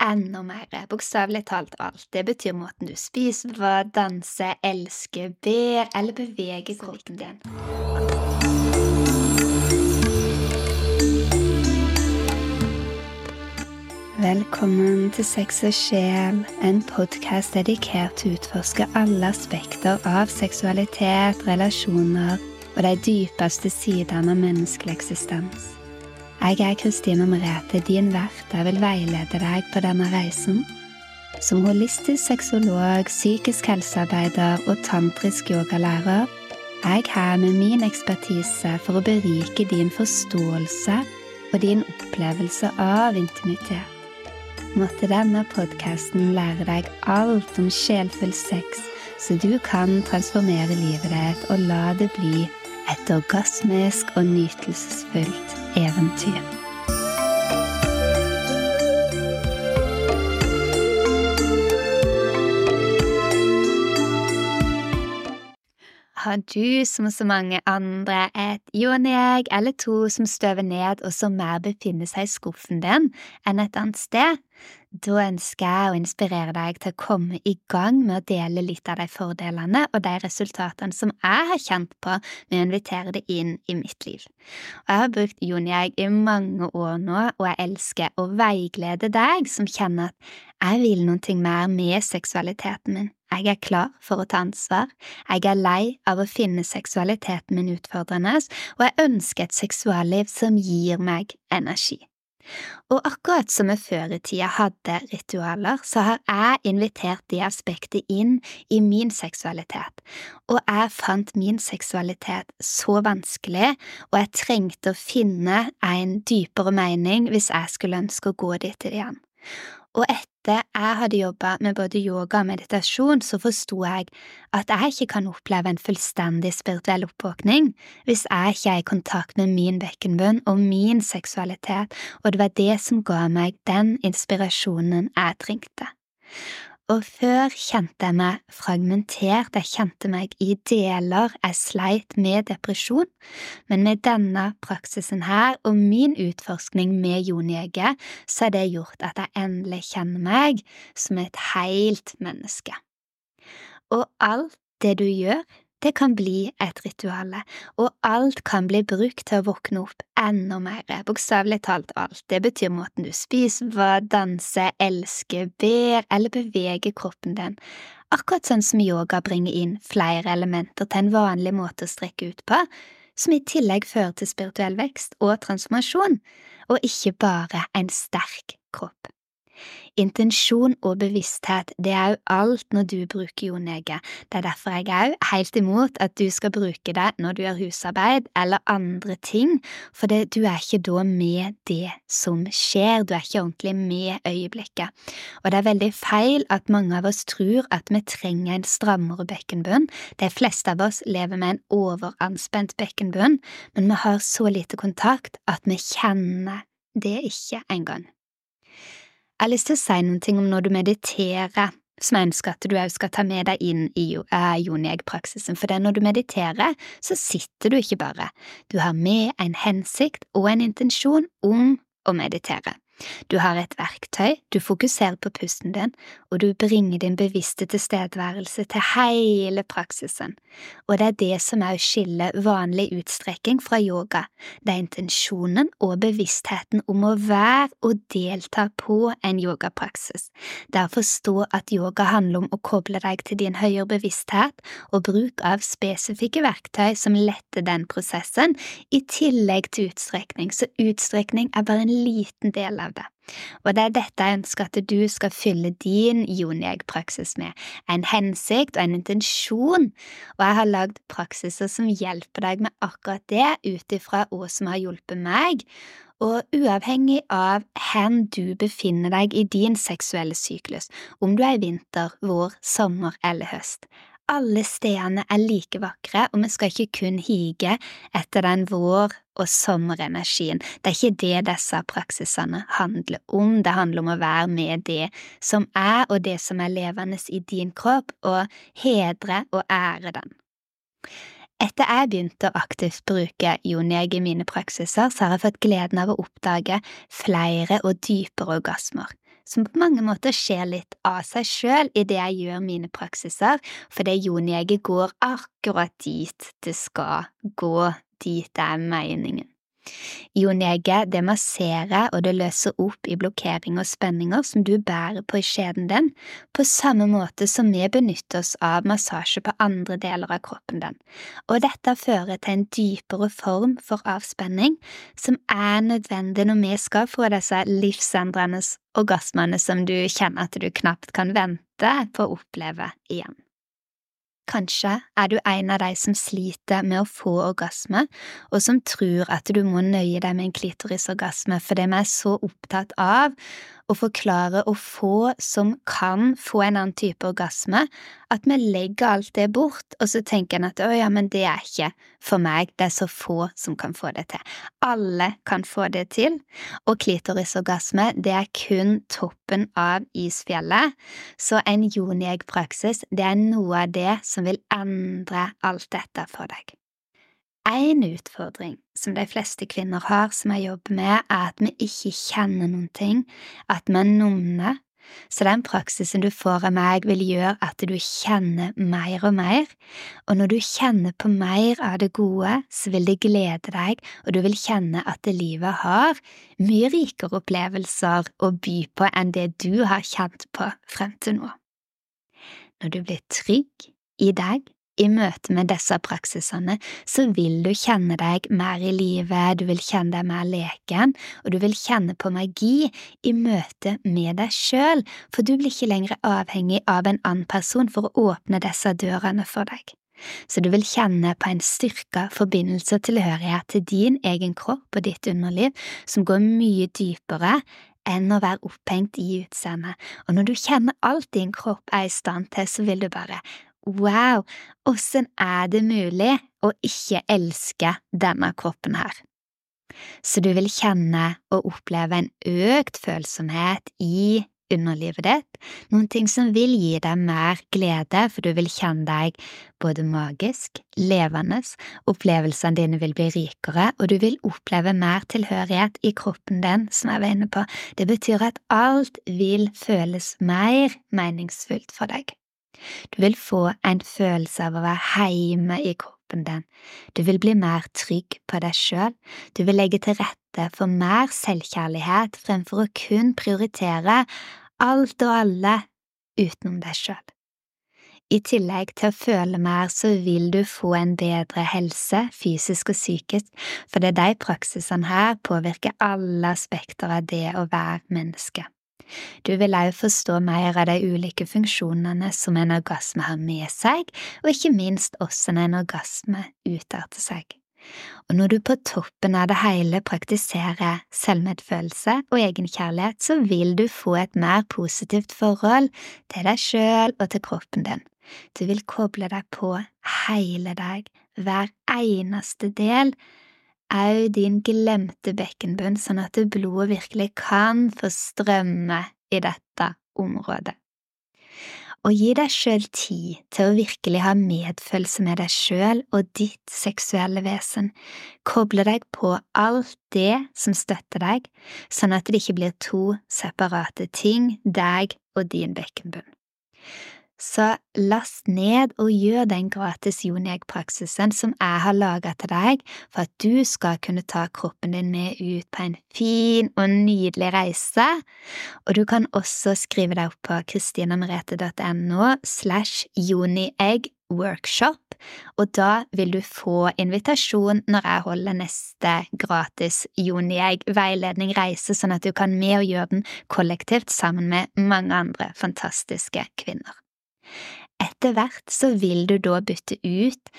enda mer, bokstavelig talt alt. Det betyr måten du spiser på, danser, elsker, ber eller beveger kroppen din. Velkommen til Sex og sjel, en podkast dedikert til å utforske alle aspekter av seksualitet, relasjoner og de dypeste sidene av menneskelig eksistens. Jeg er Kristine Merete, din vert. Jeg vil veilede deg på denne reisen. Som holistisk sexolog, psykisk helsearbeider og tantrisk yogalærer er jeg her med min ekspertise for å berike din forståelse og din opplevelse av intimitet. Måtte denne podkasten lære deg alt om sjelfull sex, så du kan transformere livet ditt og la det bli et orgasmisk og nytelsesfullt eventyr. Har du, som så mange andre, et joneg eller to som støver ned og som mer befinner seg i skuffen din enn et annet sted? Da ønsker jeg å inspirere deg til å komme i gang med å dele litt av de fordelene og de resultatene som jeg har kjent på med å invitere det inn i mitt liv. Og jeg har brukt Joniag i mange år nå, og jeg elsker å veiglede deg som kjenner at jeg vil noe mer med seksualiteten min. Jeg er klar for å ta ansvar, jeg er lei av å finne seksualiteten min utfordrende, og jeg ønsker et seksualliv som gir meg energi. Og akkurat som vi før i tida hadde ritualer, så har jeg invitert det aspektet inn i min seksualitet, og jeg fant min seksualitet så vanskelig, og jeg trengte å finne en dypere mening hvis jeg skulle ønske å gå dit igjen. Og etter jeg hadde jobba med både yoga og meditasjon, så forsto jeg at jeg ikke kan oppleve en fullstendig spirituell oppvåkning hvis jeg ikke er i kontakt med min bekkenbunn og min seksualitet, og det var det som ga meg den inspirasjonen jeg trengte og før kjente jeg meg fragmentert, jeg kjente meg i deler, jeg sleit med depresjon, men med denne praksisen her og min utforskning med Jon Jege, så har det gjort at jeg endelig kjenner meg som et helt menneske. Og alt det du gjør, det kan bli et rituale, og alt kan bli brukt til å våkne opp enda mer, bokstavelig talt alt. Det betyr måten du spiser på, danser, elsker, ber eller beveger kroppen din. Akkurat sånn som yoga bringer inn flere elementer til en vanlig måte å strekke ut på, som i tillegg fører til spirituell vekst og transformasjon, og ikke bare en sterk kropp. Intensjon og bevissthet, det er jo alt når du bruker jordnege. Det er derfor jeg er òg helt imot at du skal bruke det når du gjør husarbeid eller andre ting, for det, du er ikke da med det som skjer, du er ikke ordentlig med øyeblikket. Og det er veldig feil at mange av oss tror at vi trenger en strammere bekkenbunn. De fleste av oss lever med en overanspent bekkenbunn, men vi har så lite kontakt at vi kjenner det ikke engang. Jeg har lyst til å si noe om når du mediterer, som jeg ønsker at du òg skal ta med deg inn i Jonieg-praksisen, for det når du mediterer, så sitter du ikke bare, du har med en hensikt og en intensjon om å meditere. Du har et verktøy, du fokuserer på pusten din, og du bringer din bevisste tilstedeværelse til hele praksisen. Og det er det som er å skille vanlig utstrekking fra yoga, det er intensjonen og bevisstheten om å være og delta på en yogapraksis. Det er å forstå at yoga handler om å koble deg til din høyere bevissthet og bruk av spesifikke verktøy som letter den prosessen, i tillegg til utstrekning, så utstrekning er bare en liten del av av det. Og det er dette jeg ønsker at du skal fylle din Jonieg-praksis med, en hensikt og en intensjon, og jeg har lagd praksiser som hjelper deg med akkurat det, ut ifra hva som har hjulpet meg, og uavhengig av hvor du befinner deg i din seksuelle syklus, om du er i vinter, vår, sommer eller høst, alle stedene er like vakre, og vi skal ikke kun hige etter den vår- og sommerenergien. Det er ikke det disse praksisene handler om, det handler om å være med det som er, og det som er levende i din kropp, og hedre og ære den. Etter jeg begynte å aktivt bruke Joniag i mine praksiser, så har jeg fått gleden av å oppdage flere og dypere orgasmer som på mange måter skjer litt av seg sjøl idet jeg gjør mine praksiser, fordi joniegget går akkurat dit det skal gå, dit det er meningen. Ionegget det masserer og det løser opp i blokkeringer og spenninger som du bærer på i skjeden din, på samme måte som vi benytter oss av massasje på andre deler av kroppen din, og dette fører til en dypere form for avspenning som er nødvendig når vi skal få disse livsendrende orgasmene som du kjenner at du knapt kan vente på å oppleve igjen. Kanskje er du en av de som sliter med å få orgasme, og som tror at du må nøye deg med en klitorisorgasme fordi vi er så opptatt av å forklare og få som kan få en annen type orgasme, at vi legger alt det bort, og så tenker en at å ja, men det er ikke for meg, det er så få som kan få det til. Alle kan få det til, og klitorisorgasme, det er kun toppen av isfjellet, så en jonieg-praksis, det er noe av det som vil endre alt dette for deg. En utfordring som de fleste kvinner har som jeg jobber med, er at vi ikke kjenner noen ting, at vi er numne, så den praksisen du får av meg, vil gjøre at du kjenner mer og mer, og når du kjenner på mer av det gode, så vil det glede deg, og du vil kjenne at livet har mye rikere opplevelser å by på enn det du har kjent på frem til nå. Når du blir trygg i deg, i møte med disse praksisene, så vil du kjenne deg mer i livet, du vil kjenne deg mer leken, og du vil kjenne på magi i møte med deg sjøl, for du blir ikke lenger avhengig av en annen person for å åpne disse dørene for deg. Så du vil kjenne på en styrka forbindelse og tilhørighet til din egen kropp og ditt underliv som går mye dypere enn å være opphengt i utseendet, og når du kjenner alt din kropp er i stand til, så vil du bare wow, åssen er det mulig å ikke elske denne kroppen her? Så du vil kjenne og oppleve en økt følsomhet i underlivet ditt, noen ting som vil gi deg mer glede, for du vil kjenne deg både magisk, levende, opplevelsene dine vil bli rikere, og du vil oppleve mer tilhørighet i kroppen din, som jeg var inne på. Det betyr at alt vil føles mer meningsfullt for deg. Du vil få en følelse av å være heime i kroppen din, du vil bli mer trygg på deg sjøl, du vil legge til rette for mer selvkjærlighet fremfor å kun prioritere alt og alle utenom deg sjøl. I tillegg til å føle mer, så vil du få en bedre helse, fysisk og psykisk, for det er de praksisene her påvirker alle aspekter av det å være menneske. Du vil også forstå mer av de ulike funksjonene som en orgasme har med seg, og ikke minst hvordan en orgasme utarter seg. Og når du på toppen av det hele praktiserer selvmedfølelse og egenkjærlighet, så vil du få et mer positivt forhold til deg sjøl og til kroppen din. Du vil koble deg på hele deg, hver eneste del, òg din glemte bekkenbunn, sånn at blodet virkelig kan få strømme i dette området. Og gi deg sjøl tid til å virkelig ha medfølelse med deg sjøl og ditt seksuelle vesen, koble deg på alt det som støtter deg, sånn at det ikke blir to separate ting, deg og din bekkenbunn. Så last ned og gjør den gratis Jonieg-praksisen som jeg har laget til deg for at du skal kunne ta kroppen din med ut på en fin og nydelig reise, og du kan også skrive deg opp på kristinamerete.no slash joniegg-workshop, og da vil du få invitasjon når jeg holder neste gratis Joniegg veiledning reise, sånn at du kan med og gjøre den kollektivt sammen med mange andre fantastiske kvinner. Etter hvert så vil du da bytte ut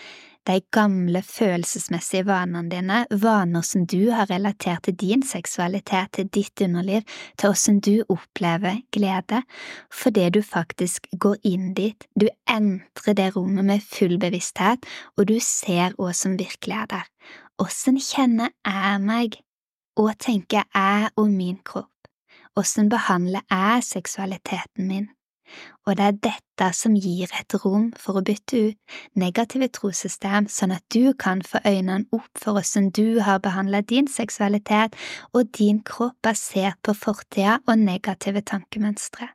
de gamle følelsesmessige vanene dine, vaner som du har relatert til din seksualitet, til ditt underliv, til åssen du opplever glede, fordi du faktisk går inn dit, du entrer det rommet med full bevissthet, og du ser hva som virkelig er der. Åssen kjenner jeg meg, og tenker jeg om min kropp, åssen behandler jeg seksualiteten min? Og det er dette som gir et rom for å bytte ut negative trossystem, sånn at du kan få øynene opp for hvordan du har behandlet din seksualitet og din kropp basert på fortida og negative tankemønstre.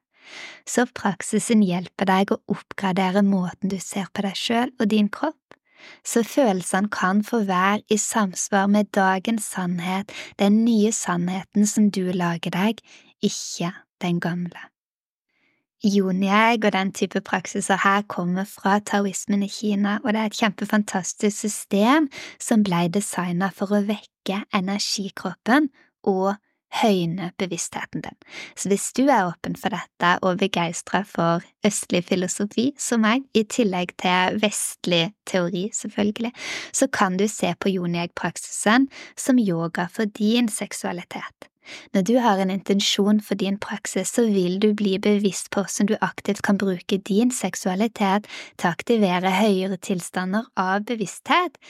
Så praksisen hjelper deg å oppgradere måten du ser på deg sjøl og din kropp, så følelsene kan få være i samsvar med dagens sannhet, den nye sannheten som du lager deg, ikke den gamle. Jonieg og den type praksiser her kommer fra taoismen i Kina, og det er et kjempefantastisk system som ble designet for å vekke energikroppen og høyne bevisstheten din. Så hvis du er åpen for dette og begeistra for østlig filosofi, som meg, i tillegg til vestlig teori, selvfølgelig, så kan du se på Jonieg-praksisen som yoga for din seksualitet. Når du har en intensjon for din praksis, så vil du bli bevisst på hvordan du aktivt kan bruke din seksualitet til å aktivere høyere tilstander av bevissthet,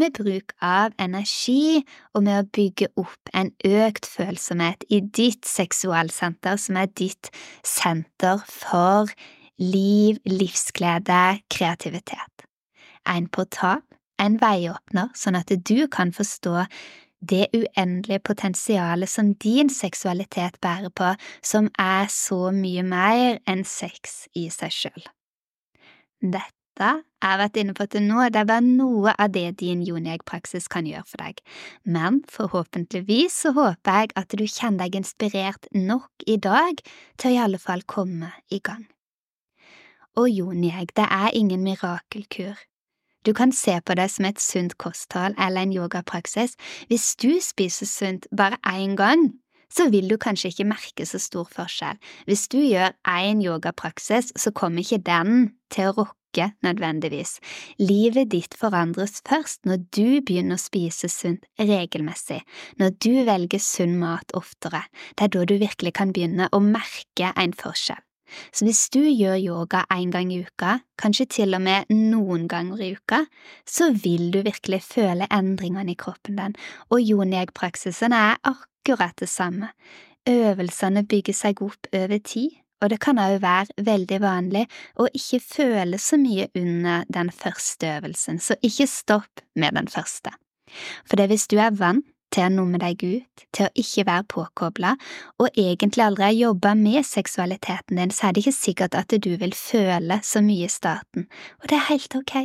med bruk av energi og med å bygge opp en økt følsomhet i ditt seksualsenter, som er ditt senter for liv, livsglede, kreativitet. En portal, en veiåpner, sånn at du kan forstå det uendelige potensialet som din seksualitet bærer på, som er så mye mer enn sex i seg sjøl. Dette jeg har vært inne på til nå, det er bare noe av det din Joneg-praksis kan gjøre for deg, men forhåpentligvis så håper jeg at du kjenner deg inspirert nok i dag til å i alle fall komme i gang. Og Joneg, det er ingen mirakelkur. Du kan se på det som et sunt kosthold eller en yogapraksis. Hvis du spiser sunt bare én gang, så vil du kanskje ikke merke så stor forskjell. Hvis du gjør én yogapraksis, så kommer ikke den til å rokke nødvendigvis. Livet ditt forandres først når du begynner å spise sunt regelmessig, når du velger sunn mat oftere. Det er da du virkelig kan begynne å merke en forskjell. Så hvis du gjør yoga en gang i uka, kanskje til og med noen ganger i uka, så vil du virkelig føle endringene i kroppen din, og Jonieg-praksisen er akkurat det samme. Øvelsene bygger seg opp over tid, og det kan også være veldig vanlig å ikke føle så mye under den første øvelsen, så ikke stopp med den første. For det hvis du er vant til å numme deg ut, til å ikke være påkobla, og egentlig aldri har jobba med seksualiteten din, så er det ikke sikkert at du vil føle så mye i starten, og det er helt ok.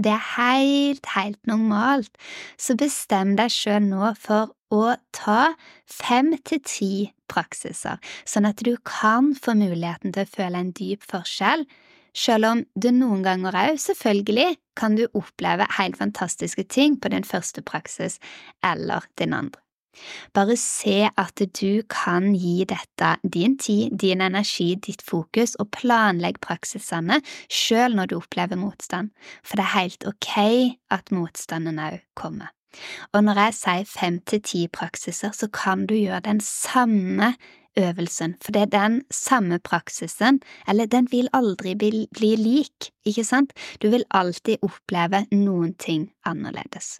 Det er helt, helt normalt, så bestem deg sjøl nå for å ta fem til ti praksiser, sånn at du kan få muligheten til å føle en dyp forskjell selv om det noen ganger òg, selvfølgelig, kan du oppleve helt fantastiske ting på din første praksis eller din andre. Bare se at du kan gi dette din tid, din energi, ditt fokus, og planlegg praksisene selv når du opplever motstand, for det er helt ok at motstanden òg kommer. Og når jeg sier fem til ti praksiser, så kan du gjøre den samme øvelsen, for det er den samme praksisen, eller den vil aldri bli, bli lik, ikke sant, du vil alltid oppleve noen ting annerledes.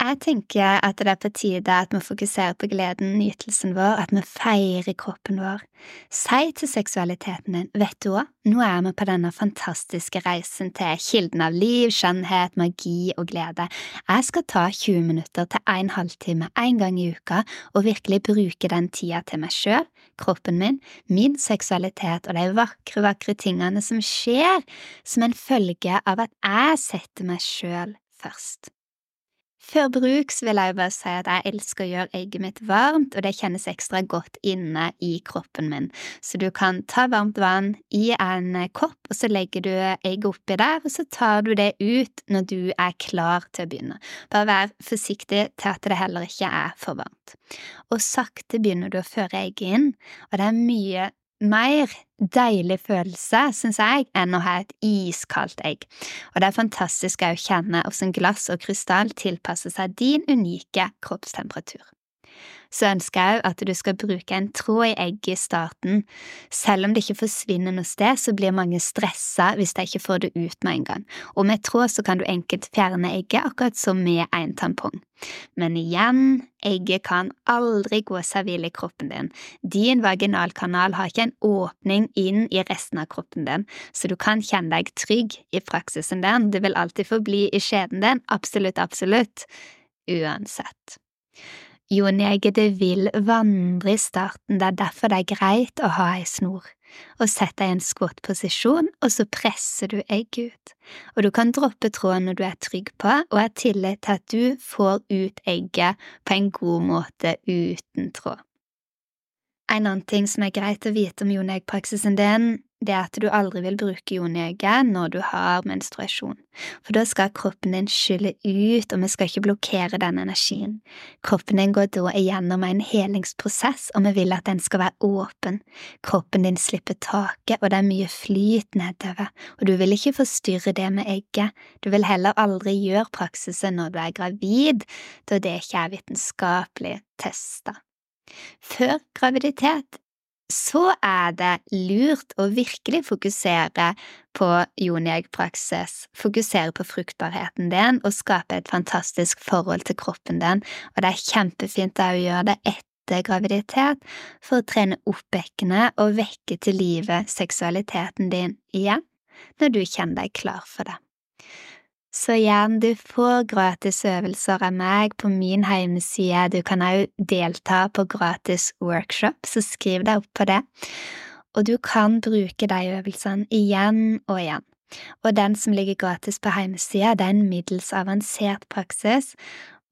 Jeg tenker at det er på tide at vi fokuserer på gleden, nytelsen vår, at vi feirer kroppen vår. Si til seksualiteten din, vet du hva, nå er vi på denne fantastiske reisen til kilden av liv, skjønnhet, magi og glede. Jeg skal ta 20 minutter til en halvtime en gang i uka og virkelig bruke den tida til meg sjøl, kroppen min, min seksualitet og de vakre, vakre tingene som skjer som en følge av at jeg setter meg sjøl først. Før bruk vil jeg bare si at jeg elsker å gjøre egget mitt varmt, og det kjennes ekstra godt inne i kroppen min. Så du kan ta varmt vann i en kopp, og så legger du egget oppi der, og så tar du det ut når du er klar til å begynne. Bare vær forsiktig til at det heller ikke er for varmt. Og sakte begynner du å føre egget inn, og det er mye mer deilig følelse, synes jeg, enn å ha et iskaldt egg, og det er fantastisk å kjenne hvordan glass og krystall tilpasser seg din unike kroppstemperatur. Så ønsker jeg òg at du skal bruke en tråd i egget i starten. Selv om det ikke forsvinner noe sted, så blir mange stressa hvis de ikke får det ut med en gang, og med tråd så kan du enkelt fjerne egget, akkurat som med en tampong. Men igjen, egget kan aldri gå seg vill i kroppen din. Din vaginalkanal har ikke en åpning inn i resten av kroppen din, så du kan kjenne deg trygg i praksisen din. Det vil alltid forbli i skjeden din, absolutt, absolutt, uansett. Joneegget det vil vandre i starten, det er derfor det er greit å ha ei snor og sett deg i en skrått posisjon, og så presser du egget ut. Og du kan droppe tråden når du er trygg på og har tillit til at du får ut egget på en god måte uten tråd. En annen ting som er greit å vite om jonegg-praksisen din, det er at du aldri vil bruke joneegget når du har menstruasjon, for da skal kroppen din skylle ut, og vi skal ikke blokkere den energien. Kroppen din går da igjennom en helingsprosess, og vi vil at den skal være åpen. Kroppen din slipper taket, og det er mye flyt nedover, og du vil ikke forstyrre det med egget. Du vil heller aldri gjøre praksisen når du er gravid, da det ikke er vitenskapelig testa. Før graviditet så er det lurt å virkelig fokusere på joniegg-praksis, fokusere på fruktbarheten din og skape et fantastisk forhold til kroppen din, og det er kjempefint å gjøre det etter graviditet for å trene opp bekkenet og vekke til live seksualiteten din igjen når du kjenner deg klar for det. Så igjen, du får gratis øvelser av meg på min hjemmeside, du kan også delta på gratis workshop, så skriv deg opp på det, og du kan bruke de øvelsene igjen og igjen. Og den som ligger gratis på hjemmesida, det er en middels avansert praksis,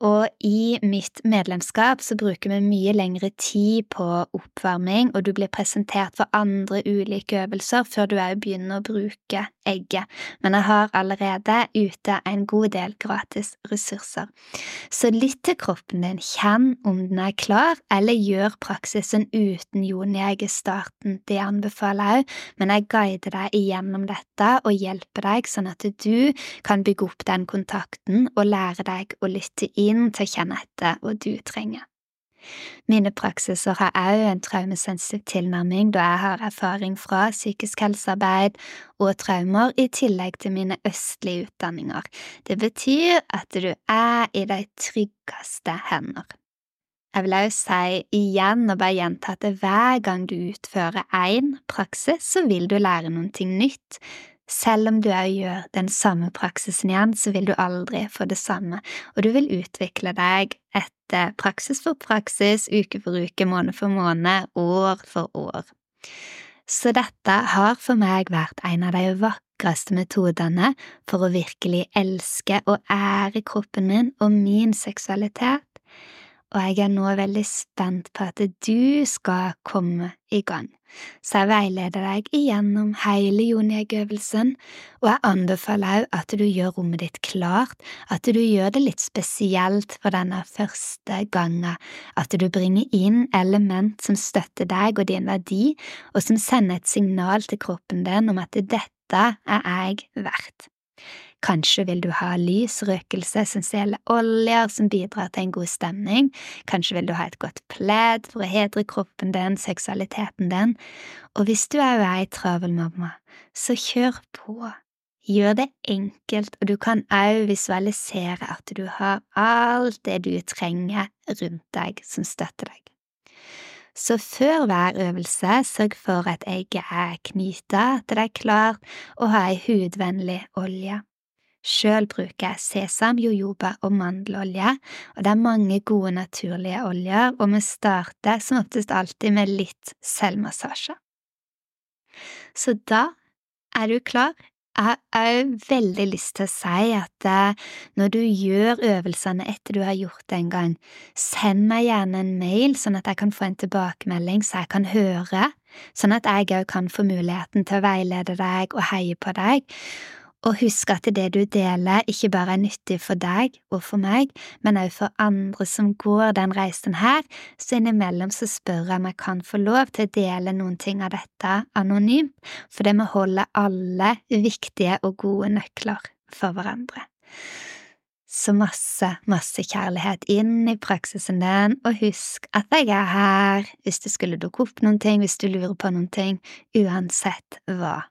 og i mitt medlemskap så bruker vi mye lengre tid på oppvarming, og du blir presentert for andre ulike øvelser før du òg begynner å bruke egget, men jeg har allerede ute en god del gratis ressurser. Så lytt til kroppen din, kjenn om den er klar, eller gjør praksisen uten joniegg i starten, det anbefaler jeg òg, men jeg guider deg igjennom dette og hjelper deg sånn at du kan bygge opp den kontakten og lære deg å lytte inn inn til å kjenne etter hva du trenger. Mine praksiser har òg en traumesensitiv tilnærming, da jeg har erfaring fra psykisk helsearbeid og traumer, i tillegg til mine østlige utdanninger. Det betyr at du er i de tryggeste hender. Jeg vil også si igjen og bare gjenta at hver gang du utfører én praksis, så vil du lære noe nytt selv om du òg gjør den samme praksisen igjen, så vil du aldri få det samme, og du vil utvikle deg etter praksis for praksis, uke for uke, måned for måned, år for år. Så dette har for meg vært en av de vakreste metodene for å virkelig elske og ære kroppen min og min seksualitet, og jeg er nå veldig spent på at du skal komme i gang så jeg veileder deg igjennom hele joniegg-øvelsen, og jeg anbefaler òg at du gjør rommet ditt klart, at du gjør det litt spesielt for denne første gangen, at du bringer inn element som støtter deg og din verdi, og som sender et signal til kroppen din om at dette er jeg verdt. Kanskje vil du ha lys, røkelse, essensielle oljer som bidrar til en god stemning, kanskje vil du ha et godt pledd for å hedre kroppen din, seksualiteten din, og hvis du er ei travel mamma, så kjør på. Gjør det enkelt, og du kan òg visualisere at du har alt det du trenger rundt deg som støtter deg. Så før hver øvelse, sørg for at egget er knyta, til det er klart, og ha ei hudvennlig olje. Sjøl bruker jeg sesam, jojoba og mandelolje, og det er mange gode naturlige oljer, og vi starter som oftest alltid med litt selvmassasje. Så da er du klar. Jeg har òg veldig lyst til å si at eh, når du gjør øvelsene etter du har gjort det en gang, send meg gjerne en mail sånn at jeg kan få en tilbakemelding så jeg kan høre, sånn at jeg òg kan få muligheten til å veilede deg og heie på deg. Og husk at det du deler, ikke bare er nyttig for deg og for meg, men også for andre som går den reisen her, så innimellom så spør jeg om jeg kan få lov til å dele noen ting av dette anonymt, fordi vi holder alle viktige og gode nøkler for hverandre. Så masse, masse kjærlighet inn i praksisen din, og husk at jeg er her hvis det skulle dukke opp noen ting, hvis du lurer på noen ting, uansett hva.